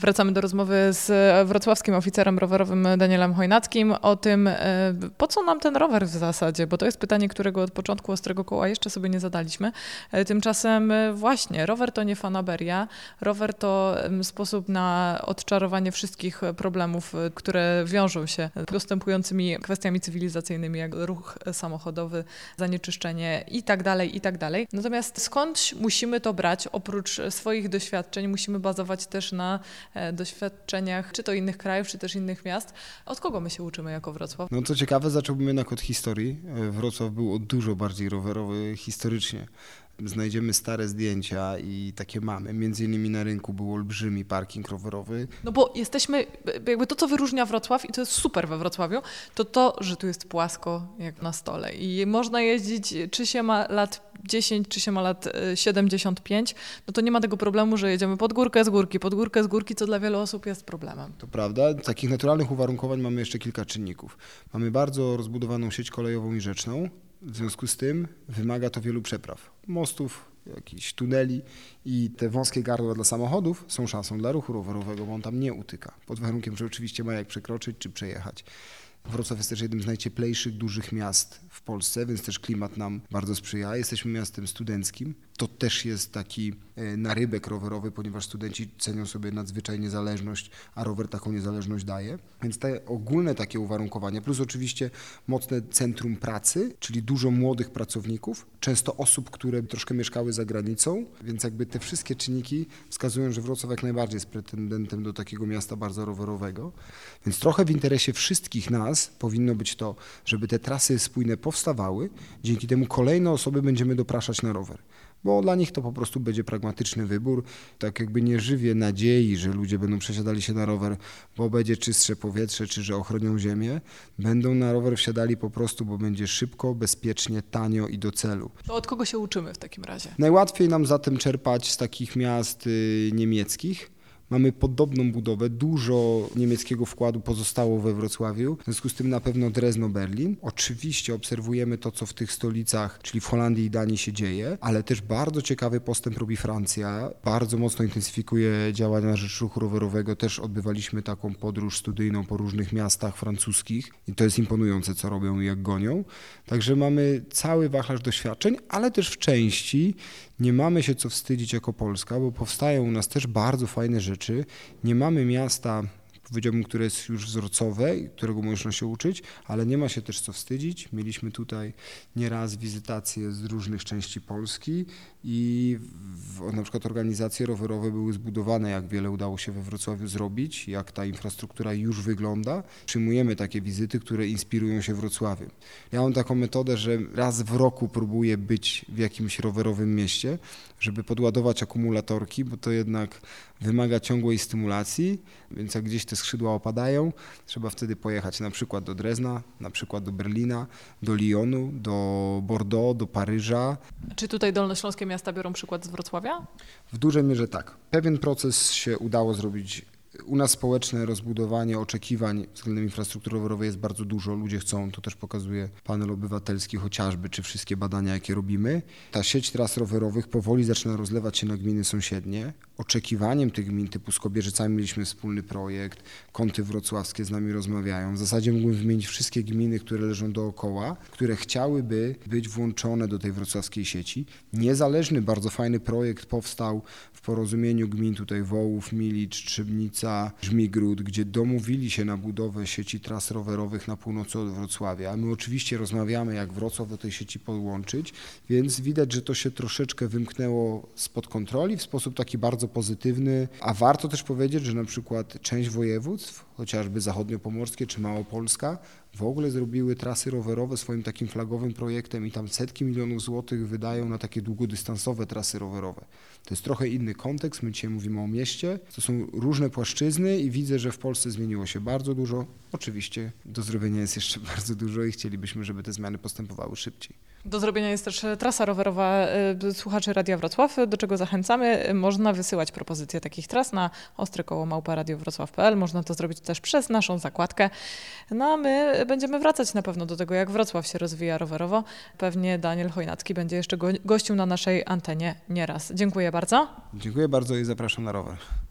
Wracamy do rozmowy z wrocławskim oficerem rowerowym Danielem Chojnackim o tym, e, po co nam ten rower w zasadzie, bo to jest pytanie, którego od początku Ostrego Koła jeszcze sobie nie zadaliśmy. E, tymczasem e, właśnie, rower to nie fanaberia, rower to sposób na odczarowanie wszystkich problemów, które wiążą się z postępującymi kwestiami cywilizacyjnymi, jak ruch samochodowy, zanieczyszczenie i tak dalej, i tak. Natomiast skądś musimy to brać, oprócz swoich doświadczeń, musimy bazować też na E, doświadczeniach, czy to innych krajów, czy też innych miast. Od kogo my się uczymy jako Wrocław? No co ciekawe, zacząłbym jednak od historii. E, Wrocław był dużo bardziej rowerowy historycznie znajdziemy stare zdjęcia i takie mamy. Między innymi na rynku był olbrzymi parking rowerowy. No bo jesteśmy, jakby to, co wyróżnia Wrocław i to jest super we Wrocławiu, to to, że tu jest płasko jak na stole i można jeździć, czy się ma lat 10, czy się ma lat 75, e, no to nie ma tego problemu, że jedziemy pod górkę z górki, pod górkę z górki, co dla wielu osób jest problemem. To prawda. Takich naturalnych uwarunkowań mamy jeszcze kilka czynników. Mamy bardzo rozbudowaną sieć kolejową i rzeczną, w związku z tym wymaga to wielu przepraw. Mostów, jakichś tuneli i te wąskie gardła dla samochodów są szansą dla ruchu rowerowego, bo on tam nie utyka. Pod warunkiem, że oczywiście ma jak przekroczyć czy przejechać. Wrocław jest też jednym z najcieplejszych dużych miast w Polsce, więc też klimat nam bardzo sprzyja. Jesteśmy miastem studenckim. To też jest taki e, narybek rowerowy, ponieważ studenci cenią sobie nadzwyczaj niezależność, a rower taką niezależność daje. Więc te ogólne takie uwarunkowania, plus oczywiście mocne centrum pracy, czyli dużo młodych pracowników, często osób, które troszkę mieszkały za granicą, więc jakby te wszystkie czynniki wskazują, że Wrocław jak najbardziej jest pretendentem do takiego miasta bardzo rowerowego. Więc trochę w interesie wszystkich nas powinno być to, żeby te trasy spójne powstawały, dzięki temu kolejne osoby będziemy dopraszać na rower bo dla nich to po prostu będzie pragmatyczny wybór. Tak jakby nie żywię nadziei, że ludzie będą przesiadali się na rower, bo będzie czystsze powietrze, czy że ochronią ziemię. Będą na rower wsiadali po prostu, bo będzie szybko, bezpiecznie, tanio i do celu. To od kogo się uczymy w takim razie? Najłatwiej nam zatem czerpać z takich miast y, niemieckich Mamy podobną budowę, dużo niemieckiego wkładu pozostało we Wrocławiu, w związku z tym na pewno Drezno, Berlin. Oczywiście obserwujemy to, co w tych stolicach, czyli w Holandii i Danii się dzieje, ale też bardzo ciekawy postęp robi Francja. Bardzo mocno intensyfikuje działania na rzecz ruchu rowerowego. Też odbywaliśmy taką podróż studyjną po różnych miastach francuskich i to jest imponujące, co robią i jak gonią. Także mamy cały wachlarz doświadczeń, ale też w części nie mamy się co wstydzić jako Polska, bo powstają u nas też bardzo fajne rzeczy. Nie mamy miasta powiedziałbym, które jest już wzorcowe i którego można się uczyć, ale nie ma się też co wstydzić. Mieliśmy tutaj nieraz wizytacje z różnych części Polski i w, na przykład organizacje rowerowe były zbudowane, jak wiele udało się we Wrocławiu zrobić, jak ta infrastruktura już wygląda. Przyjmujemy takie wizyty, które inspirują się Wrocławiem. Ja mam taką metodę, że raz w roku próbuję być w jakimś rowerowym mieście, żeby podładować akumulatorki, bo to jednak wymaga ciągłej stymulacji, więc jak gdzieś te skrzydła opadają, trzeba wtedy pojechać na przykład do Drezna, na przykład do Berlina, do Lyonu, do Bordeaux, do Paryża. Czy tutaj dolnośląskie miasta biorą przykład z Wrocławia? W dużej mierze tak. Pewien proces się udało zrobić u nas społeczne rozbudowanie oczekiwań względem infrastruktury rowerowej jest bardzo dużo. Ludzie chcą, to też pokazuje panel obywatelski chociażby, czy wszystkie badania, jakie robimy. Ta sieć tras rowerowych powoli zaczyna rozlewać się na gminy sąsiednie. Oczekiwaniem tych gmin typu Skobierzycami mieliśmy wspólny projekt, kąty wrocławskie z nami rozmawiają. W zasadzie mógłbym wymienić wszystkie gminy, które leżą dookoła, które chciałyby być włączone do tej wrocławskiej sieci. Niezależny, bardzo fajny projekt powstał w porozumieniu gmin tutaj Wołów, Milicz, Trzybnica, Gliwica, Żmigród, gdzie domówili się na budowę sieci tras rowerowych na północy od Wrocławia. My oczywiście rozmawiamy, jak Wrocław do tej sieci podłączyć, więc widać, że to się troszeczkę wymknęło spod kontroli w sposób taki bardzo pozytywny. A warto też powiedzieć, że na przykład część województw, chociażby zachodniopomorskie czy Małopolska, w ogóle zrobiły trasy rowerowe swoim takim flagowym projektem i tam setki milionów złotych wydają na takie długodystansowe trasy rowerowe. To jest trochę inny kontekst, my dzisiaj mówimy o mieście, to są różne płaszczyzny i widzę, że w Polsce zmieniło się bardzo dużo. Oczywiście do zrobienia jest jeszcze bardzo dużo i chcielibyśmy, żeby te zmiany postępowały szybciej. Do zrobienia jest też trasa rowerowa y, słuchaczy Radia Wrocław, do czego zachęcamy. Można wysyłać propozycje takich tras na ostrekołomałpa.radiowrocław.pl. Można to zrobić też przez naszą zakładkę. No a my będziemy wracać na pewno do tego, jak Wrocław się rozwija rowerowo. Pewnie Daniel Chojnacki będzie jeszcze gościł na naszej antenie nieraz. Dziękuję bardzo. Dziękuję bardzo i zapraszam na rower.